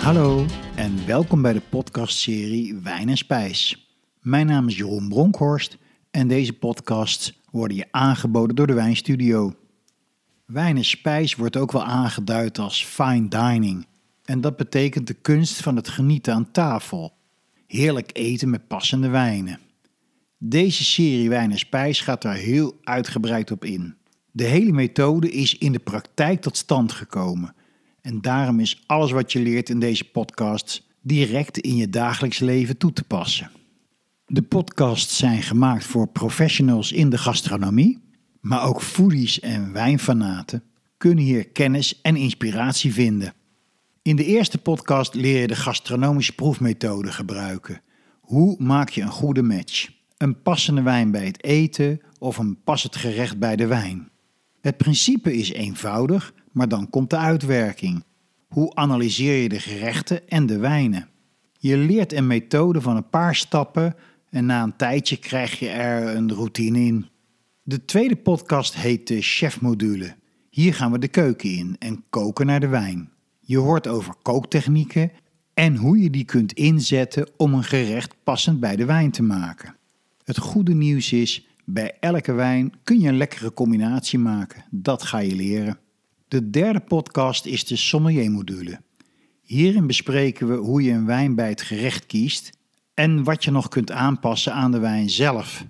Hallo en welkom bij de podcastserie Wijn en Spijs. Mijn naam is Jeroen Bronkhorst en deze podcasts worden je aangeboden door de Wijnstudio. Wijn en spijs wordt ook wel aangeduid als fine dining. En dat betekent de kunst van het genieten aan tafel. Heerlijk eten met passende wijnen. Deze serie Wijn en Spijs gaat daar heel uitgebreid op in. De hele methode is in de praktijk tot stand gekomen. En daarom is alles wat je leert in deze podcasts direct in je dagelijks leven toe te passen. De podcasts zijn gemaakt voor professionals in de gastronomie, maar ook foodies en wijnfanaten kunnen hier kennis en inspiratie vinden. In de eerste podcast leer je de gastronomische proefmethode gebruiken. Hoe maak je een goede match? Een passende wijn bij het eten of een passend gerecht bij de wijn. Het principe is eenvoudig, maar dan komt de uitwerking. Hoe analyseer je de gerechten en de wijnen? Je leert een methode van een paar stappen en na een tijdje krijg je er een routine in. De tweede podcast heet de chefmodule. Hier gaan we de keuken in en koken naar de wijn. Je hoort over kooktechnieken en hoe je die kunt inzetten om een gerecht passend bij de wijn te maken. Het goede nieuws is, bij elke wijn kun je een lekkere combinatie maken. Dat ga je leren. De derde podcast is de sommelier-module. Hierin bespreken we hoe je een wijn bij het gerecht kiest en wat je nog kunt aanpassen aan de wijn zelf,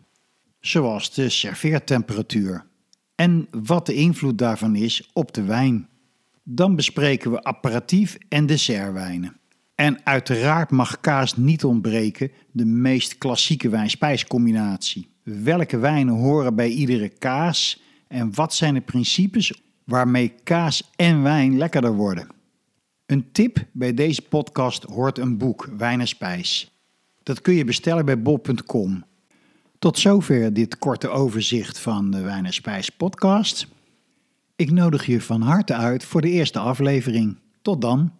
zoals de serveertemperatuur en wat de invloed daarvan is op de wijn. Dan bespreken we apparatief en dessertwijnen. En uiteraard mag kaas niet ontbreken, de meest klassieke wijn-spijscombinatie. Welke wijnen horen bij iedere kaas en wat zijn de principes waarmee kaas en wijn lekkerder worden? Een tip bij deze podcast hoort een boek, Wijn en Spijs. Dat kun je bestellen bij bol.com. Tot zover dit korte overzicht van de Wijn en Spijs podcast. Ik nodig je van harte uit voor de eerste aflevering. Tot dan.